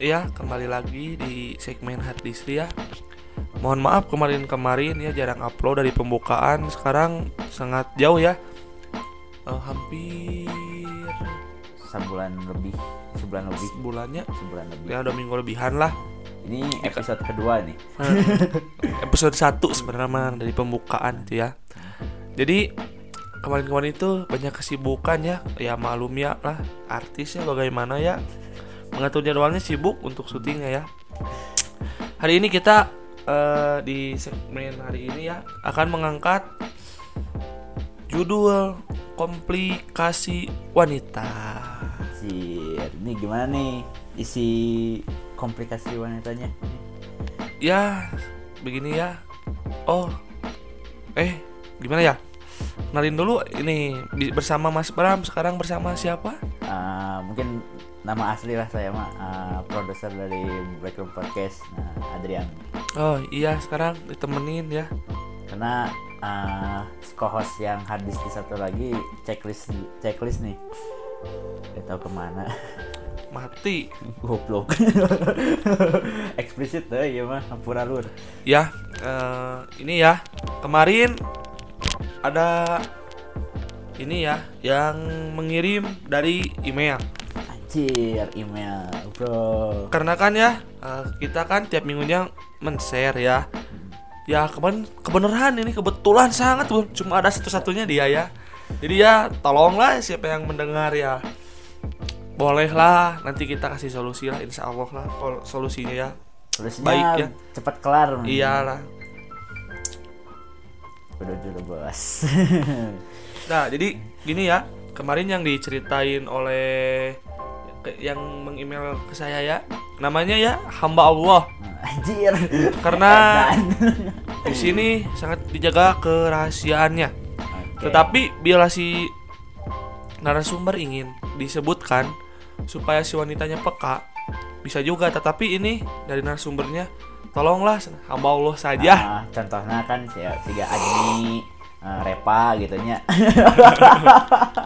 ya kembali lagi di segmen Harddisk ya. Mohon maaf kemarin-kemarin ya jarang upload dari pembukaan. Sekarang sangat jauh ya. Eh, hampir sebulan lebih sebulan lebih bulannya sebulan lebih ya udah minggu lebihan lah. ini episode kedua nih Episode 1 sebenarnya dari pembukaan itu ya. Jadi kemarin-kemarin itu banyak kesibukan ya. Ya malum ya lah artisnya bagaimana ya mengatur jadwalnya sibuk untuk syutingnya ya. Hari ini kita eh, di segmen hari ini ya akan mengangkat judul komplikasi wanita. si ini gimana nih isi komplikasi wanitanya Ya begini ya. Oh, eh gimana ya? Kenalin dulu ini bersama Mas Bram sekarang bersama siapa? Eh, mungkin nama asli lah saya mah eh, produser dari Breakroom Podcast nah, Adrian Oh iya sekarang ditemenin ya. karena eh co-host yang hadis di satu lagi checklist checklist nih Gak tahu ke mana Mati. goblok eksplisit tuh ya mah pura lur Ya eh, ini ya kemarin ada ini ya yang mengirim dari email. Anjir email bro Karena kan ya eh, kita kan tiap minggunya men-share ya. Ya kemarin kebenaran ini kebetulan sangat cuma ada satu-satunya dia ya. Jadi ya tolonglah siapa yang mendengar ya. Bolehlah nanti kita kasih solusi lah insya Allah lah solusinya ya. Tulisnya Baik, ya. cepat kelar Iyalah. udah dulu bos Nah, jadi gini ya, kemarin yang diceritain oleh yang mengemail ke saya ya, namanya ya hamba Allah. anjir Karena di sini sangat dijaga kerahasiaannya. Oke. Tetapi bila si narasumber ingin disebutkan supaya si wanitanya peka, bisa juga. Tetapi ini dari narasumbernya, tolonglah hamba Allah saja. Ah, contohnya kan tiga Agni eh, Repa gitu nya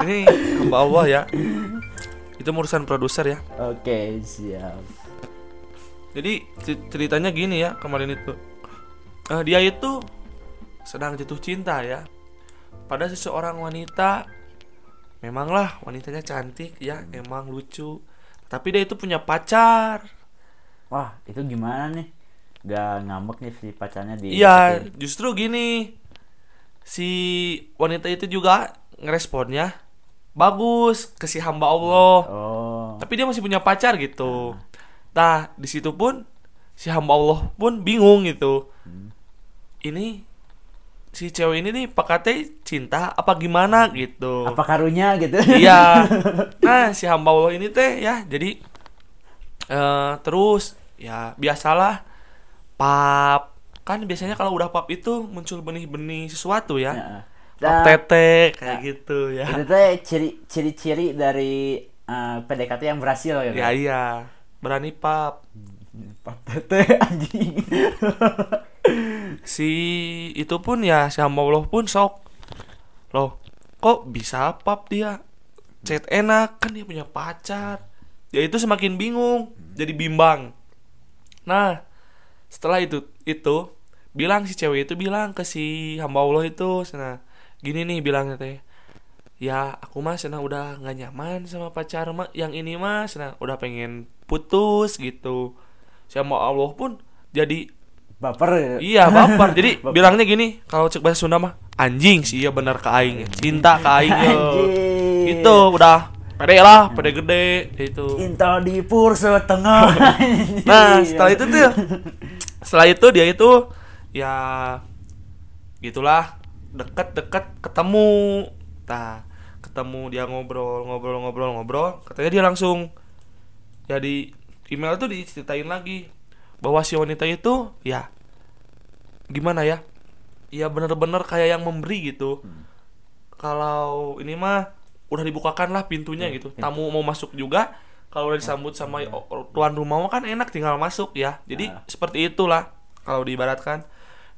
Ini hamba Allah ya. Itu urusan produser ya. oke siap Jadi cer- ceritanya gini ya kemarin itu Eh, dia itu sedang jatuh cinta ya pada seseorang wanita. Memanglah wanitanya cantik ya, emang lucu. Tapi dia itu punya pacar. wah itu gimana nih gak ngambek nih si pacarnya di Iya, justru gini. Si wanita itu juga ngeresponnya bagus ke si hamba Allah. oh Tapi dia masih punya pacar gitu. Nah, di situ pun si hamba Allah pun bingung gitu. Ini si cewek ini nih pakatnya cinta apa gimana gitu. apa karunya gitu Iya. Nah, si hamba Allah ini teh ya jadi eh terus ya biasalah pap kan biasanya kalau udah pap itu muncul benih-benih sesuatu ya. Ya. Dan tete kayak gitu ya. itu ciri ciri-ciri dari eh, PDKT yang berhasil gitu. Ya iya, berani pap. Pap tete anjing. Si itu pun ya si hamba Allah pun sok. Loh kok bisa pap dia? Chat enak kan dia punya pacar. Ya itu semakin bingung jadi bimbang. Nah setelah itu itu bilang si cewek itu bilang ke si hamba Allah itu nah gini nih bilangnya teh ya aku mah senang udah nggak nyaman sama pacar mah yang ini mah senang udah pengen putus gitu si hamba Allah pun jadi baper Iya baper. Jadi bilangnya gini, kalau cek bahasa Sunda mah anjing sih iya bener ke aing. Cinta ke aing. Itu udah pede lah, pede gede itu. Intel di pur setengah Nah, setelah itu tuh setelah itu dia itu ya gitulah deket-deket ketemu. Nah, ketemu dia ngobrol, ngobrol, ngobrol, ngobrol. Katanya dia langsung jadi email tuh diceritain lagi bahwa si wanita itu ya gimana ya? Ya bener-bener kayak yang memberi gitu. Kalau ini mah udah dibukakan lah pintunya gitu. Tamu mau masuk juga kalau udah disambut sama o- tuan rumah mah kan enak tinggal masuk ya. Jadi Nah. seperti itulah kalau diibaratkan.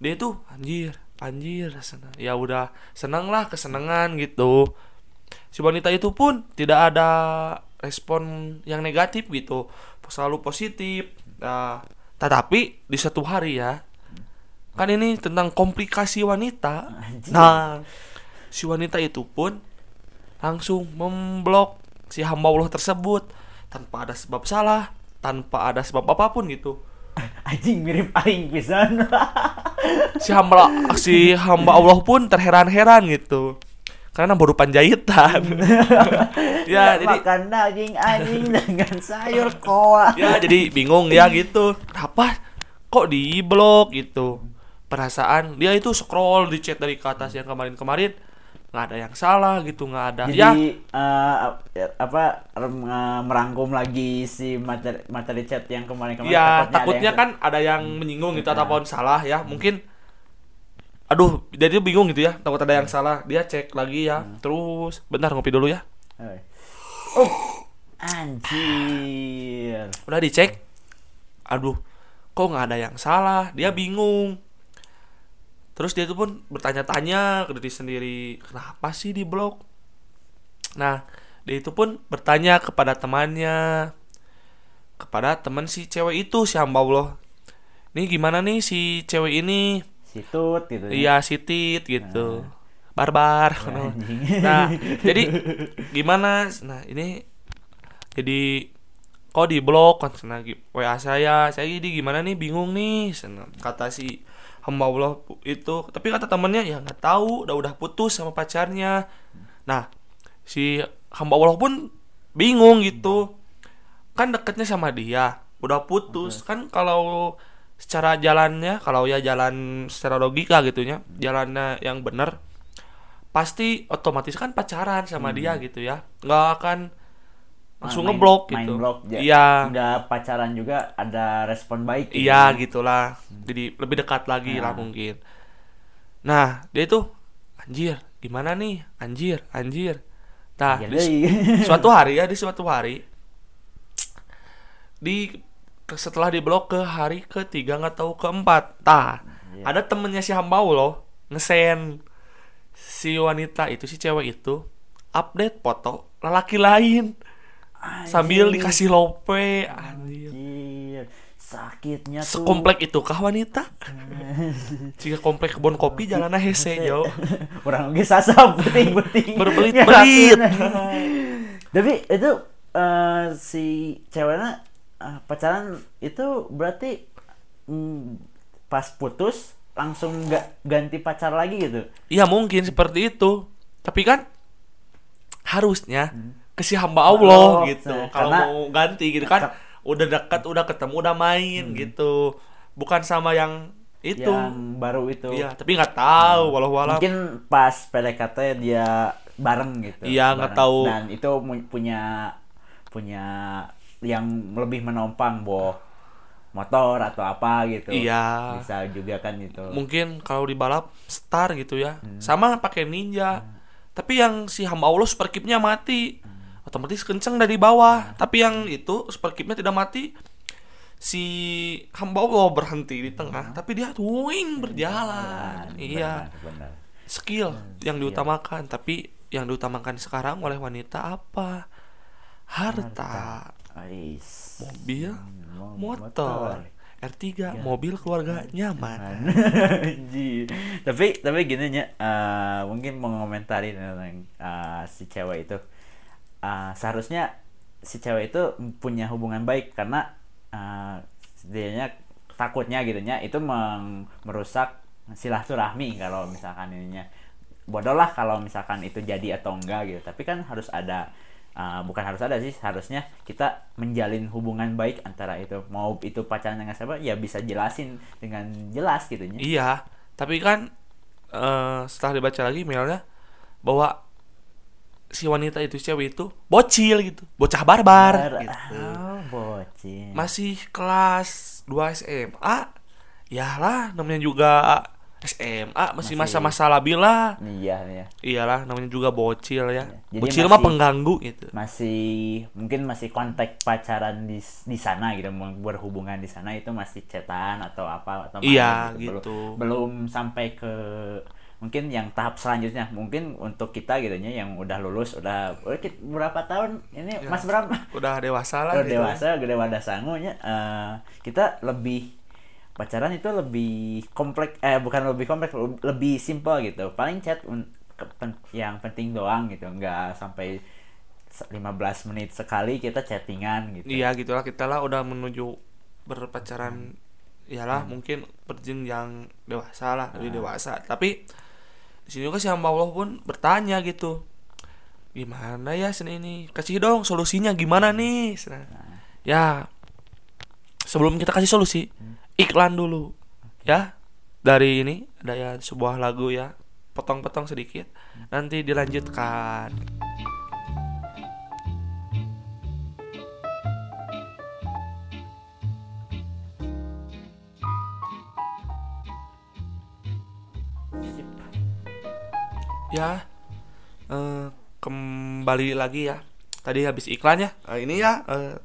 Dia itu anjir anjir senang ya udah senang lah kesenangan gitu. Si wanita itu pun tidak ada respon yang negatif gitu. Selalu positif. Nah tetapi di satu hari ya kan ini tentang komplikasi wanita. Nah si wanita itu pun langsung memblok si hamba Allah tersebut tanpa ada sebab salah tanpa ada sebab apa pun gitu anjing mirip aing pisan. Si hamba si hamba Allah pun terheran-heran gitu. Karena baru panjaitan. Ya jadi makan daging anjing dengan sayur koa. Ya jadi bingung ya gitu. Apa kok di blok gitu? Perasaan dia itu scroll di chat dari ke atas yang kemarin-kemarin nggak ada yang salah gitu nggak ada jadi ya. eh, apa eh, merangkum lagi si materi materi chat yang kemarin-kemarin ya ada takutnya yang- kan ada yang menyinggung gitu Nah. ataupun salah ya mungkin. Aduh jadi bingung gitu ya takut ada yang salah dia cek lagi ya terus bentar ngopi dulu ya. Oh anjir. Udah dicek. Aduh kok nggak ada yang salah? Dia bingung terus dia itu pun bertanya-tanya ke diri sendiri kenapa sih di blok nah dia itu pun bertanya kepada temannya kepada teman si cewek itu si hamba Allah. Ini gimana nih si cewek ini? Situt gitu ya. iya si tit gitu. Barbar. Anjing. nah jadi gimana? Nah ini jadi kok di blok gi- wa saya saya jadi gimana nih? Bingung nih. Sana, kata si hamba Allah itu. Tapi kata temennya ya nggak tahu udah udah putus sama pacarnya. Nah si hamba Allah pun bingung gitu. Kan deketnya sama dia udah putus. Kan kalau secara jalannya kalau ya jalan secara logika gitunya jalannya yang benar pasti otomatis kan pacaran sama dia gitu ya. Nggak akan langsung Main- ngeblok main gitu blok ya. iya udah pacaran juga ada respon baik gitu. iya gitulah jadi lebih dekat lagi lah Nah. mungkin nah dia itu anjir gimana nih anjir anjir nah Ya di- suatu hari ya di suatu hari di setelah diblok ke hari ketiga nggak tahu keempat tah Iya. ada temennya si hamba loh ngesen si wanita itu si cewek itu update foto lelaki lain sambil dikasih lope anjir. Anjir. sakitnya tuh. Sekomplek itu kah wanita? Jika komplek kebun kopi jalannya hese jauh orang oge sasap beting-beting Berbelit-belit. tapi itu eh, si ceweknya eh, pacaran itu berarti mm, pas putus langsung nggak ganti pacar lagi gitu? Iya mungkin seperti itu. Tapi kan harusnya ke si hamba Allah Oh, gitu. nah, Kalau karena- mau ganti gitu kan udah dekat, udah ketemu, udah main gitu. Bukan sama yang itu. yang baru itu Iya, tapi nggak tahu walau walau. mungkin pas PDKT dia bareng gitu Iya, nggak tahu. dan itu punya punya yang lebih menompang boh motor atau apa gitu Iya. bisa juga kan itu Mungkin kalau di balap star gitu ya. Hmm. Sama pakai ninja. Tapi yang si hamba Allah superkipnya mati. Hmm. Otomatis kenceng dari bawah. Tapi yang itu superkipnya tidak mati. Si hamba Allah berhenti di tengah, tapi dia wing berjalan. Benar, Iya. benar, benar. skill yang diutamakan tapi yang diutamakan sekarang oleh wanita apa harta, Ais. mobil Mo- motor, R3 mobil keluarga nyaman Anjir. tapi tapi gini nya eh, mungkin mau ngomentari tentang eh, si cewek itu Eh, seharusnya si cewek itu punya hubungan baik karena eh, dianya takutnya gitu nya itu meng- merusak silaturahmi kalau misalkan ininya. Bodoh lah kalau misalkan itu jadi atau enggak gitu. Tapi kan harus ada uh, bukan harus ada sih harusnya kita menjalin hubungan baik antara itu mau itu pacaran dengan siapa ya bisa jelasin dengan jelas gitu iya tapi kan eh, setelah dibaca lagi mailnya bahwa si wanita itu cewek itu bocil gitu bocah barbar gitu. oh, bocil. Masih kelas 2 SMA ya lah namanya juga SMA masih masa-masa labil lah. Iya iya. Iyalah namanya juga bocil ya. Jadi bocil mah masih- pengganggu gitu. masih mungkin masih kontak pacaran di di sana gitu berhubungan di sana itu masih cetan atau apa atau Iya, Belum- gitu. belum, sampai ke mungkin yang tahap selanjutnya. Mungkin untuk kita gitu nya yang udah lulus udah berapa tahun? Ini Ya. mas berapa? udah dewasa lah udah gitu. dewasa gede wadah sangunya eh, kita lebih pacaran itu lebih kompleks eh bukan lebih kompleks le- lebih simple gitu. Paling chat yang penting doang gitu. Nggak sampai se- 15 menit sekali kita chattingan gitu. Iya gitulah. Kita lah udah menuju berpacaran iyalah mungkin berjenjang dewasa lah lebih dewasa. Tapi di sini juga si hamba Allah pun bertanya gitu gimana ya sini ini? Kasih dong solusinya gimana nih? Sana. ya sebelum kita kasih solusi iklan dulu ya. Dari ini ada ya sebuah lagu ya potong-potong sedikit nanti dilanjutkan ya eh, kembali lagi ya. Tadi habis iklan ya. Eh, ini ya. Eh,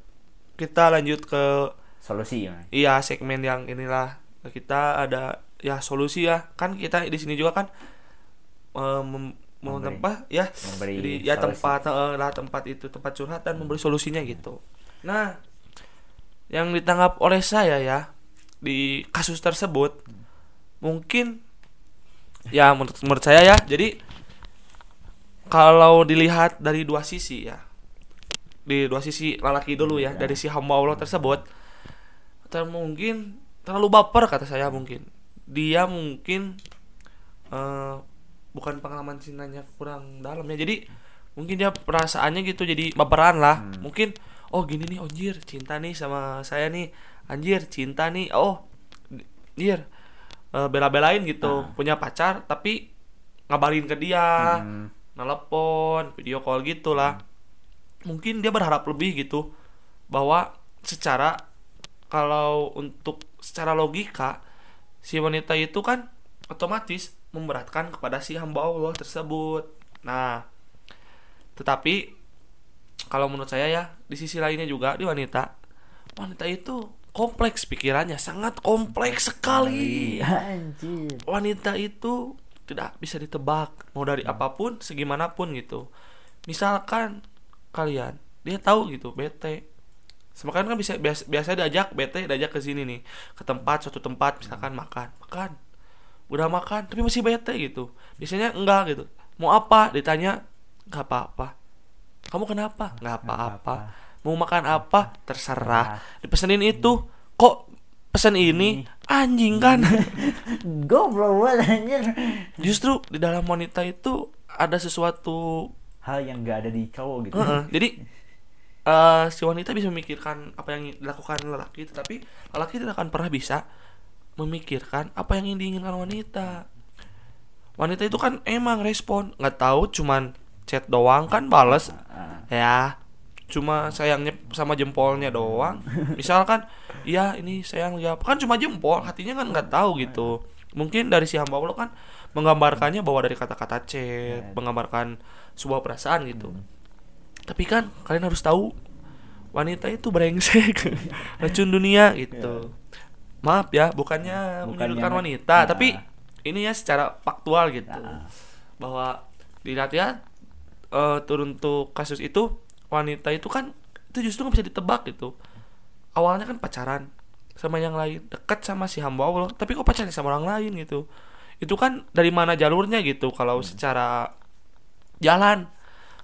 kita lanjut ke solusi ya. Iya segmen yang inilah. Kita ada ya solusi ya. Kan kita di sini juga kan eh, mem- mau Memberi- tempat ya. Memberi jadi ya solusi. tempat eh, lah tempat itu tempat curhat dan memberi solusinya gitu. Nah yang ditangkap oleh saya ya di kasus tersebut mungkin ya menurut menurut saya ya. Jadi kalau dilihat dari dua sisi ya di dua sisi lelaki dulu ya dari si hamba Allah tersebut ter mungkin terlalu baper kata saya mungkin. Dia mungkin eh, bukan pengalaman cintanya kurang dalam ya. Jadi mungkin dia perasaannya gitu jadi baperan lah. Mungkin oh gini nih anjir cinta nih sama saya nih. Anjir cinta nih oh anjir eh, bela-belain gitu punya pacar tapi ngabarin ke dia. Hmm. Nelpon video call gitulah. Mungkin dia berharap lebih gitu bahwa secara kalau untuk secara logika si wanita itu kan otomatis memberatkan kepada si hamba Allah tersebut. Nah tetapi kalau menurut saya ya di sisi lainnya juga di wanita wanita itu kompleks pikirannya sangat kompleks sekali. Anjir. Wanita itu tidak bisa ditebak mau dari apa pun segimanapun gitu. Misalkan kalian dia tahu gitu bete. Semakan kan bisa biasa, biasa diajak bete diajak ke sini nih ke tempat suatu tempat misalkan makan. Makan. Udah makan tapi masih bete gitu. Biasanya enggak gitu. Mau apa? Ditanya nggak apa-apa. Kamu kenapa? Nggak apa-apa. mau makan apa? terserah. Dipesenin itu kok pesen ini anjing kan? Goblok banget anjir. Justru di dalam wanita itu ada sesuatu hal yang gak ada di cowok gitu. Heeh, jadi eh, si wanita bisa memikirkan apa yang dilakukan lelaki tetapi lelaki tidak akan pernah bisa memikirkan apa yang diinginkan wanita. Wanita itu kan emang respon. Nggak tahu cuman chat doang kan bales. Ah, ya cuma sayangnya sama jempolnya doang. Misalkan iya ini sayang ya. Kan cuma jempol hatinya kan nggak tahu gitu. Mungkin dari si hamba Allah kan menggambarkannya bahwa dari kata-kata chat menggambarkan sebuah perasaan gitu. Tapi kan kalian harus tahu wanita itu brengsek racun dunia gitu. Maaf ya bukannya Bukannya- menyudutkan wanita Nah. tapi ini ya secara faktual gitu. Nah. bahwa dilihat ya eh, turun untuk kasus itu wanita itu kan itu justru nggak bisa ditebak gitu. Awalnya kan pacaran sama yang lain dekat sama si hamba Allah tapi kok pacaran sama orang lain gitu. Itu kan dari mana jalurnya gitu kalau secara jalan.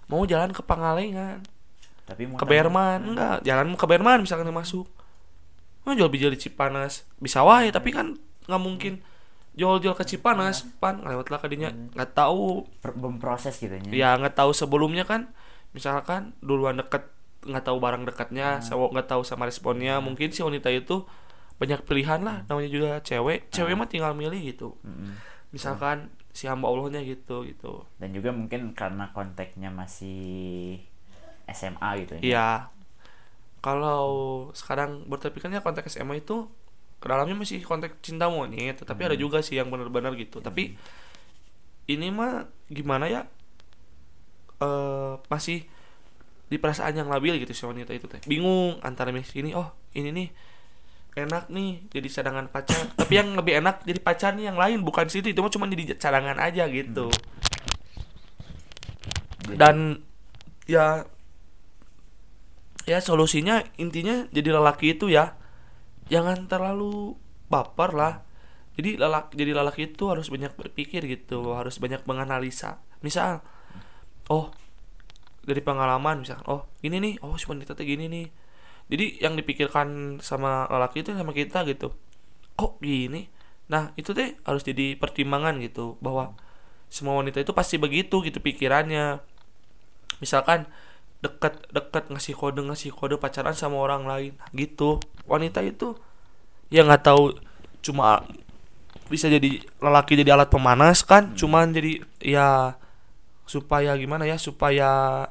Mau jalan ke Pangalengan tapi mau ke Berman. enggak jalan ke Berman misalkan masuk. Mau jual bijil di Cipanas bisa wae tapi kan nggak mungkin jual-jual ke Cipanas pan. Lewatlah ke dinya. Nggak tahu. Per- memproses gitu ya. Nggak tahu sebelumnya kan misalkan duluan deket nggak tahu barang dekatnya sama nggak tahu sama responnya mungkin si wanita itu banyak pilihan lah namanya juga cewek cewek mah tinggal milih gitu. Mm-mm. misalkan si hamba Allahnya gitu gitu. Dan juga mungkin karena konteksnya masih SMA gitu ya. Iya. Kalau sekarang berterpikannya konteks SMA itu ke dalamnya masih konteks cinta monyet tetapi ada juga sih yang benar-benar gitu. Tapi ini mah gimana ya eh masih di perasaan yang labil gitu si wanita itu teh. Bingung antara milih ini oh ini nih enak nih jadi cadangan pacar. Tapi yang lebih enak jadi pacar nih yang lain bukan situ itu. Mah cuma jadi cadangan aja gitu. Jadi- dan ya ya solusinya intinya jadi lelaki itu ya jangan terlalu baper lah. Jadi lelaki jadi lelaki itu harus banyak berpikir gitu harus banyak menganalisa. Misal oh dari pengalaman misalkan oh ini nih oh si wanita teh gini nih. Jadi yang dipikirkan sama lelaki itu sama kita gitu. Kok gini? Nah itu teh harus jadi pertimbangan gitu bahwa semua wanita itu pasti begitu gitu pikirannya. Misalkan deket deket ngasih kode ngasih kode pacaran sama orang lain gitu. Wanita itu ya nggak tahu cuma bisa jadi lelaki jadi alat pemanas kan cuman jadi ya supaya gimana ya supaya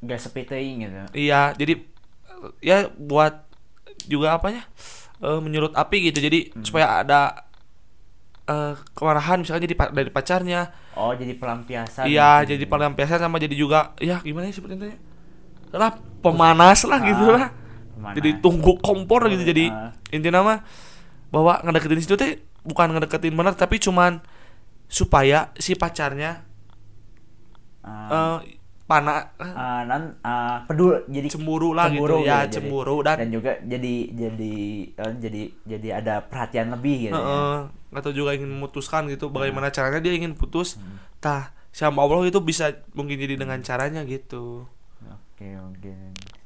Gak sepi gitu. iya jadi ya buat juga apanya eh, menyulut api gitu jadi supaya ada eh, kemarahan misalnya jadi pa- dari pacarnya Oh, jadi pelampiasan. iya gitu. jadi pelampiasan sama jadi juga ya gimana ya seperti itu lah pemanas lah gitu Ah, lah Pemanas. jadi tunggu kompor gitu jadi Ah. intinya mah bahwa ngedeketin situ teh bukan ngedeketin bener tapi cuman supaya si pacarnya Ah, eh pana ah, nan ah, pedul jadi cemburu lah cemburu gitu ya jadi- cemburu dan, dan juga jadi jadi eh, jadi jadi ada perhatian lebih gitu ya. Heeh, atau juga ingin memutuskan gitu bagaimana caranya dia ingin putus Hmm. tah sama Allah itu bisa mungkin jadi dengan caranya gitu Oke, oke.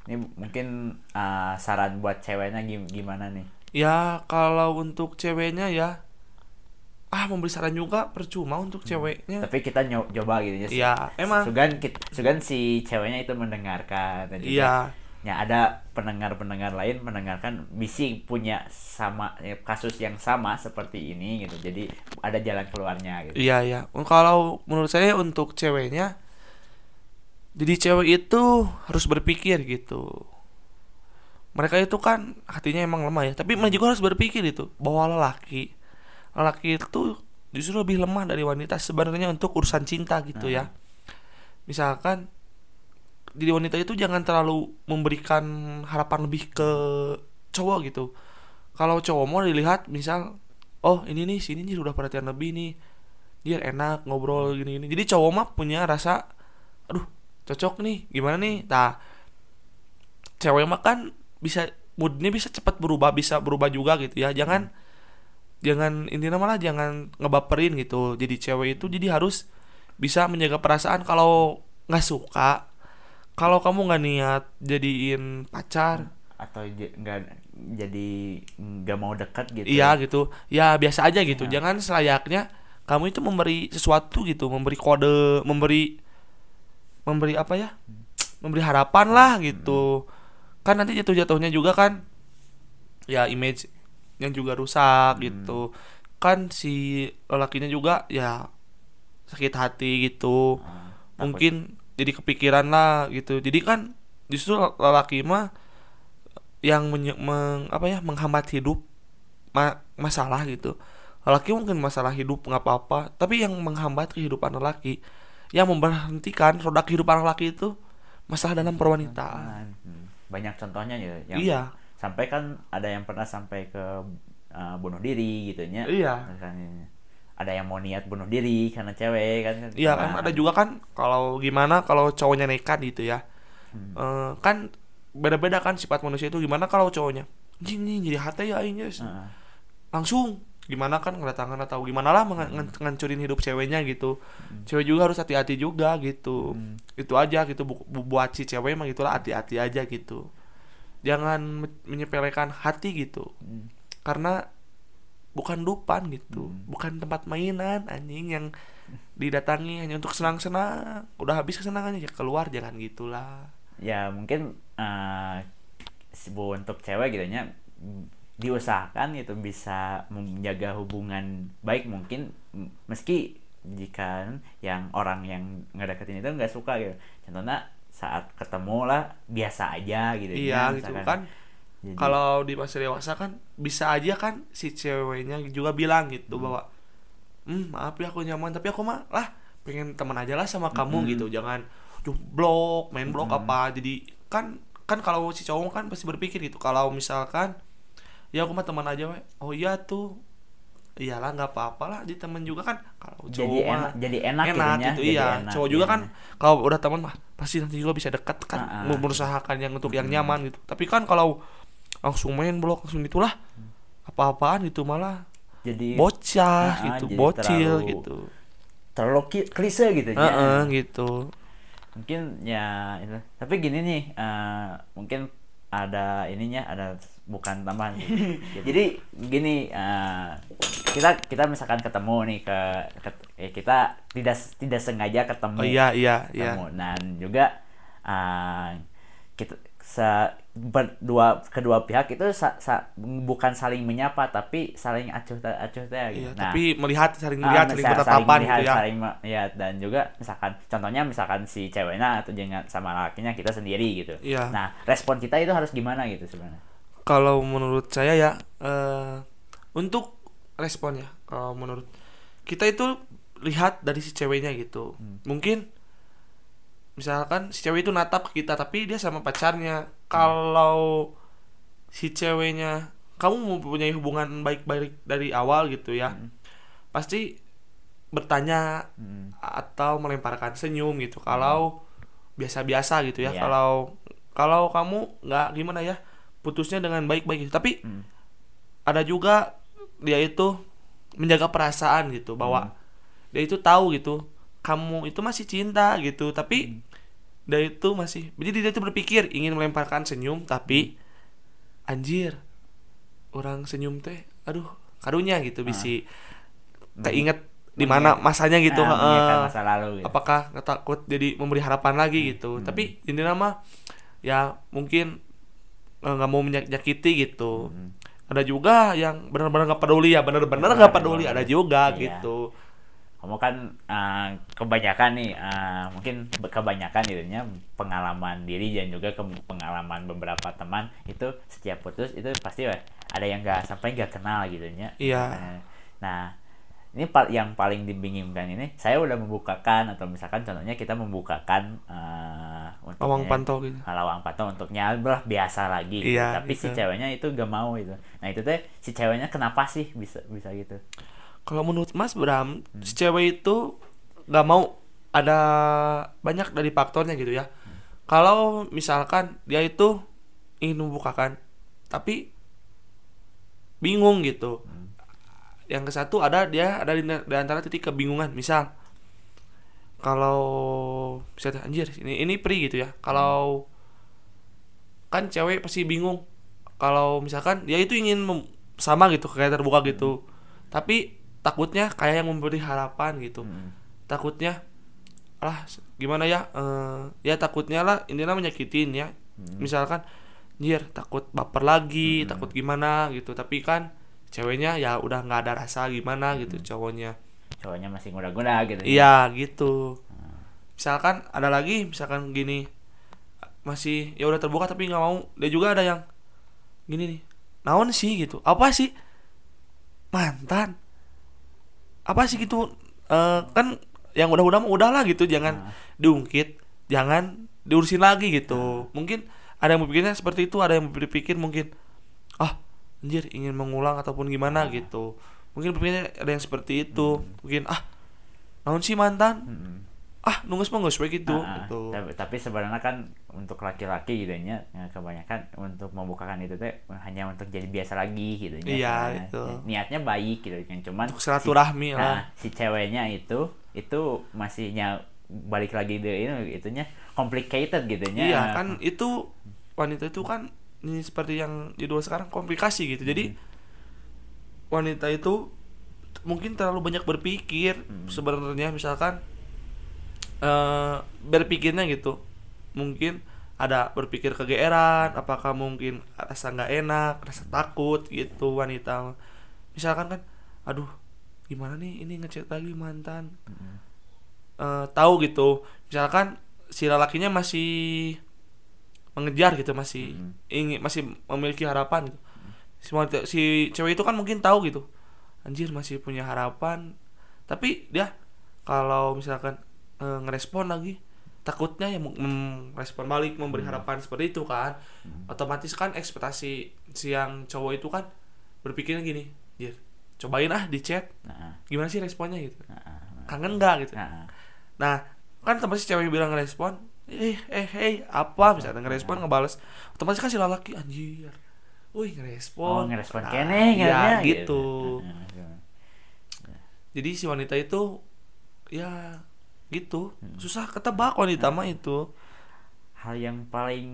Ini mungkin ah, saran buat ceweknya gim- gimana nih? ya kalau untuk ceweknya ya ah memberi saran juga percuma untuk ceweknya Tapi kita nyo- coba gitu ya. Iya, emang. Sugan Sugan si ceweknya itu mendengarkan iya ya ada pendengar-pendengar lain mendengarkan bisi punya sama ya, kasus yang sama seperti ini gitu. Jadi ada jalan keluarnya gitu. iya iya kalau menurut saya untuk ceweknya jadi cewek itu harus berpikir gitu mereka itu kan hatinya emang lemah ya tapi mereka juga harus berpikir itu bahwa lelaki lelaki itu justru lebih lemah dari wanita sebenarnya untuk urusan cinta gitu ya. Misalkan jadi wanita itu jangan terlalu memberikan harapan lebih ke cowok gitu. Kalau cowok mau dilihat misal oh ini nih sini nih udah perhatian lebih nih dia enak ngobrol gini gini. Jadi cowok mah punya rasa aduh cocok nih gimana nih? Nah cewek mah kan bisa moodnya bisa cepat berubah bisa berubah juga gitu ya. Jangan jangan intinya malah jangan ngebaperin gitu. Jadi cewek itu jadi harus bisa menjaga perasaan kalau nggak suka. Kalau kamu nggak niat jadiin pacar. Atau nggak jadi nggak mau dekat gitu. iya gitu. Ya biasa aja gitu. Ya. jangan selayaknya kamu itu memberi sesuatu gitu. Memberi kode memberi memberi apa ya? Memberi harapan lah gitu. Kan nanti jatuh jatuhnya juga kan? Ya image yang juga rusak gitu. Kan si lelakinya juga ya sakit hati gitu. Ah, takut. mungkin jadi kepikiran lah gitu. Jadi kan justru lelaki mah yang menye- meng, apa ya menghambat hidup ma- masalah gitu. Lelaki mungkin masalah hidup nggak apa-apa. Tapi yang menghambat kehidupan lelaki yang memberhentikan roda kehidupan lelaki itu masalah dalam perwanitaan Hmm, Banyak contohnya ya yang iya sampai kan ada yang pernah sampai ke uh, bunuh diri gitu nya. Iya. Misalnya, ada yang mau niat bunuh diri karena cewek kan iya kan ada juga kan kalau gimana kalau cowoknya nekat gitu ya Hmm. Eh, kan beda-beda kan sifat manusia itu gimana kalau cowoknya anjing nih jadi hati ya aing guys." Heeh. langsung gimana kan kedatangan atau gimana lah mengan- ngan- ngancurin hidup ceweknya gitu cewek juga harus hati-hati juga gitu Hmm. itu aja gitu bu- bu- buat si cewek mah gitulah hati-hati aja gitu jangan me- menyepelekan hati gitu. Hmm. karena bukan dupan gitu. Hmm. bukan tempat mainan anjing yang didatangi hanya untuk senang-senang. Udah habis kesenangannya ya keluar jangan gitulah. Ya mungkin uh, untuk cewek gitu nya diusahakan gitu bisa menjaga hubungan baik mungkin meski jika yang orang yang ngedeketin itu nggak suka gitu. Contohnya saat ketemu lah biasa aja gitu iya ya, gitu kan Jadi, kalau di masa dewasa kan bisa aja kan si ceweknya juga bilang gitu Hmm. bahwa hmm maaf ya aku nyaman tapi aku mah lah pengen teman aja lah sama kamu Mm-mm. gitu jangan "Duh, blok main blok Mm-mm. apa jadi kan kan kalau si cowok kan pasti berpikir gitu kalau misalkan ya aku mah teman aja we oh iya tuh iyalah nggak apa-apa lah di temen juga kan. Kalau jadi cowok mah enak jadi enak, enak gitu jadi iya. enak, cowok juga iya. kan kalau udah teman mah pasti nanti juga bisa dekat kan Ah, ah. mau berusahakan yang untuk yang nyaman gitu. Tapi kan kalau langsung main blok langsung itulah apa-apaan gitu malah. Jadi bocah Ah, ah, gitu jadi bocil terlalu- gitu. terlalu klise gitu ya Heeh, gitu. Mungkin ya itu. Tapi gini nih eh, mungkin ada ininya ada bukan tambahan sih. jadi gini eh, kita kita misalkan ketemu nih ke, ke- eh, kita tidak tidak sengaja ketemu oh iya iya iya ketemu dan juga eh, kita sa- berdua kedua pihak itu sa- sa- bukan saling menyapa tapi saling acuh acuh teh gitu. Iya, tapi melihat saling Ah, melihat saling misal- bertatapan gitu ya saling ya dan juga misalkan contohnya misalkan si ceweknya atau jangan sama lakinya kita sendiri gitu. Iya. Nah, respon kita itu harus gimana gitu sebenarnya? Kalau menurut saya ya eh, untuk responnya kalau menurut kita itu lihat dari si ceweknya gitu Hmm. mungkin misalkan si cewek itu natap ke kita tapi dia sama pacarnya kalau si ceweknya kamu mempunyai hubungan baik-baik dari awal gitu ya Hmm. pasti bertanya Hmm. atau melemparkan senyum gitu kalau biasa-biasa gitu ya Iya. kalau kalau kamu nggak gimana ya putusnya dengan baik-baik gitu tapi Hmm. ada juga dia itu menjaga perasaan gitu bahwa Hmm. dia itu tahu gitu kamu itu masih cinta gitu Hmm. tapi dia itu masih jadi dia itu berpikir ingin melemparkan senyum tapi anjir orang senyum teh aduh karunya gitu bisi keinget di mana masanya gitu Ah, mengingatkan heeh. masa lalu gitu. apakah takut jadi memberi harapan lagi gitu Hmm. tapi intinya mah ya mungkin nggak mau menyakiti gitu Hmm. ada juga yang benar-benar nggak peduli ya benar-benar Benar, nggak peduli ada juga Iya. gitu kamu kan uh, kebanyakan nih uh, mungkin kebanyakan itunya pengalaman diri dan juga ke- pengalaman beberapa teman itu setiap putus itu pasti ada yang nggak sampai nggak kenal gitu nya Iya. Nah, nah ini yang paling dibingungkan ini saya udah membukakan atau misalkan contohnya kita membukakan uh, untuk lawang ya, pantau gitu. lawang pantau untuk nyablah biasa lagi gitu. Iya, tapi si ceweknya itu gak mau itu nah itu teh si ceweknya kenapa sih bisa bisa gitu? Kalau menurut Mas Bram Hmm. si cewek itu nggak mau. Ada banyak dari faktornya gitu ya. Kalau misalkan dia itu ingin membukakan tapi bingung gitu. Hmm. Yang ke satu ada dia ada di, di antara titik kebingungan. Misal kalau misalnya anjir ini ini pri gitu ya. Kalau kan cewek pasti bingung. Kalau misalkan dia itu ingin mem- sama gitu kayak terbuka gitu. Tapi takutnya kayak yang memberi harapan gitu. Hmm. takutnya lah gimana ya? Eh, ya takutnya lah intinya menyakitin ya. Misalkan anjir takut baper lagi takut gimana? gitu. Tapi kan ceweknya ya udah nggak ada rasa gimana gitu cowoknya. Cowoknya masih nguda-nguda gitu iya gitu. Misalkan ada lagi misalkan gini masih ya udah terbuka tapi nggak mau. Dia juga ada yang gini nih naon sih? gitu. Apa sih? Mantan. Apa sih? gitu. Eh, kan yang udah-udah mah udahlah gitu jangan Nah. diungkit jangan diurusin lagi gitu. Mungkin ada yang berpikirnya seperti itu ada yang berpikir mungkin ah anjir ingin mengulang ataupun gimana gitu mungkin berpikirnya ada yang seperti itu mungkin ah naon sih mantan Mm-mm. ah nunggu semua nggak gitu Ah, ah. gitu tapi, tapi sebenarnya kan untuk laki-laki gitu nya ya, kebanyakan untuk membukakan itu teh hanya untuk jadi biasa lagi gitu nya. Iya, Nah, gitu. niatnya baik gitu yang cuman Untuk silaturahmi si, lah. nah, si ceweknya itu itu masihnya balik lagi deh ini itunya complicated gitu nya iya kan itu wanita itu kan ini seperti yang judul sekarang komplikasi gitu. Jadi wanita itu mungkin terlalu banyak berpikir sebenarnya misalkan eh berpikirnya gitu. Mungkin ada berpikir kegeeran apakah mungkin rasa nggak enak rasa takut gitu wanita. Misalkan kan aduh gimana nih ini ngechat lagi mantan. Eh, tahu gitu. Misalkan si lelakinya masih mengejar gitu masih Hmm. ingin masih memiliki harapan gitu. Si, wanita- si cewek itu kan mungkin tahu gitu anjir masih punya harapan. Tapi dia kalau misalkan eh, ngerespon lagi takutnya yang merespon balik memberi harapan seperti itu kan. Otomatis kan ekspektasi si yang cowok itu kan berpikirnya gini Jir, cobain ah di chat. Nah, gimana sih responnya gitu? Nah, nah, kangen nggak gitu? Nah, nah kan otomatis cewek bilang ngerespon eh eh hey apa? Misalnya ngerespon ngebales. Otomatis kan si lelaki anjir. Wih ngerespon. Oh ngerespon Nah, kene ya, ngernya, gitu. Nah, nah, jadi si wanita itu ya gitu. Hmm. susah ketebak wanita mah itu. Hal yang paling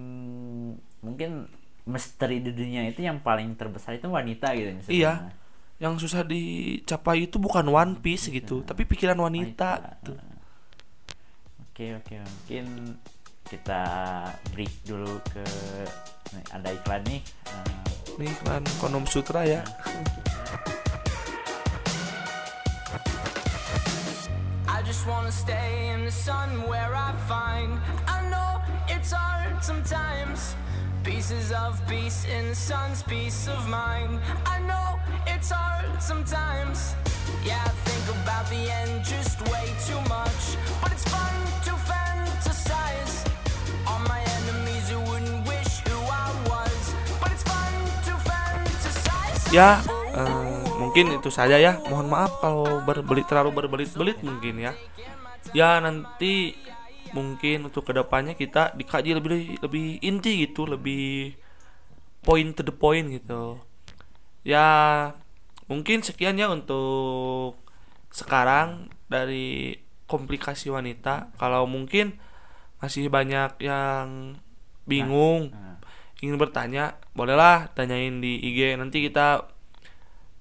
mungkin misteri di dunia itu yang paling terbesar itu wanita gitu Iya. sebenarnya. yang susah dicapai itu bukan one piece gitu tapi pikiran wanita, gitu. Oke oke mungkin kita break dulu ke nih, ada iklan nih. Eh, Ini iklan kondom sutra ya. I just wanna stay in the sun where I find I know it's hard sometimes Pieces of peace in the sun's peace of mind I know it's hard sometimes Yeah, I think about the end just way too Ya, eh, mungkin itu saja ya. Mohon maaf kalau berbelit terlalu berbelit-belit mungkin ya. Ya nanti mungkin untuk ke depannya kita dikaji lebih lebih inti gitu, lebih point to the point gitu. Ya mungkin sekian ya untuk sekarang dari komplikasi wanita. Kalau mungkin masih banyak yang bingung nah, ingin bertanya, bolehlah tanyain di IG. Nanti kita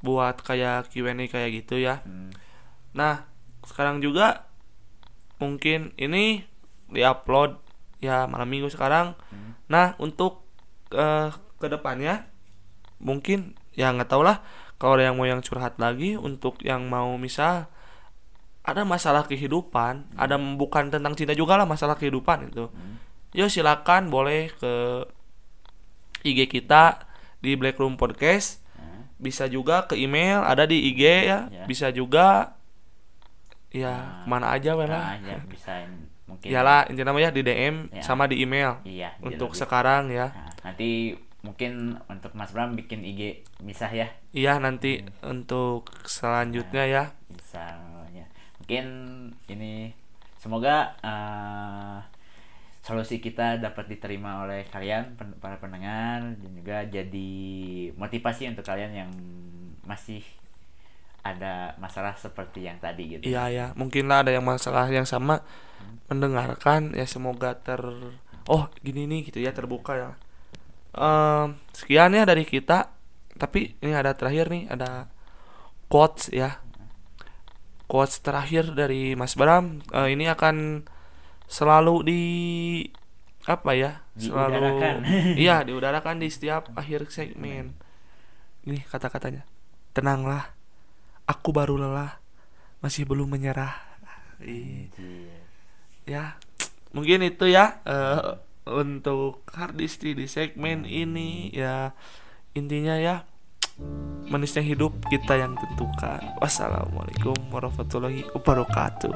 buat kayak Q&A kayak gitu ya. hmm, Nah, sekarang juga mungkin ini diupload ya malam minggu sekarang. Hmm. Nah, untuk eh, ke depannya mungkin ya nggak tau lah kalau ada yang mau yang curhat lagi untuk yang mau misal ada masalah kehidupan, ada bukan tentang cinta juga lah masalah kehidupan itu. hmm. Yo silakan boleh ke IG kita di Black Room Podcast. Nah, Bisa juga ke email ada di IG ya. Ya. Bisa juga ya Nah. ke mana aja lah. nah, ya bisa mungkin. Intinya namanya di DM Ya. sama di email. Iya. Untuk lebih- sekarang ya. Nah, nanti mungkin untuk Mas Bram bikin IG bisa ya. Iya nanti untuk selanjutnya ya. bisa ya. mungkin ini semoga eh, solusi kita dapat diterima oleh kalian para pendengar dan juga jadi motivasi untuk kalian yang masih ada masalah seperti yang tadi gitu Iya ya. Mungkin lah ada yang masalah yang sama mendengarkan ya semoga ter oh gini nih gitu ya terbuka ya. Em, sekian ya dari kita. Tapi ini ada terakhir nih ada quotes ya. Quotes terakhir dari Mas Bram Eh, ini akan selalu di apa ya? Selalu Diudarakan. iya diudarakan di setiap akhir segmen. Ini kata-katanya. Tenanglah. Aku baru lelah. Masih belum menyerah. Ih, Anjir. Ya. Mungkin itu ya eh, untuk harddisk di segmen ini ya intinya ya manisnya hidup kita yang tentukan. Wassalamualaikum warahmatullahi wabarakatuh.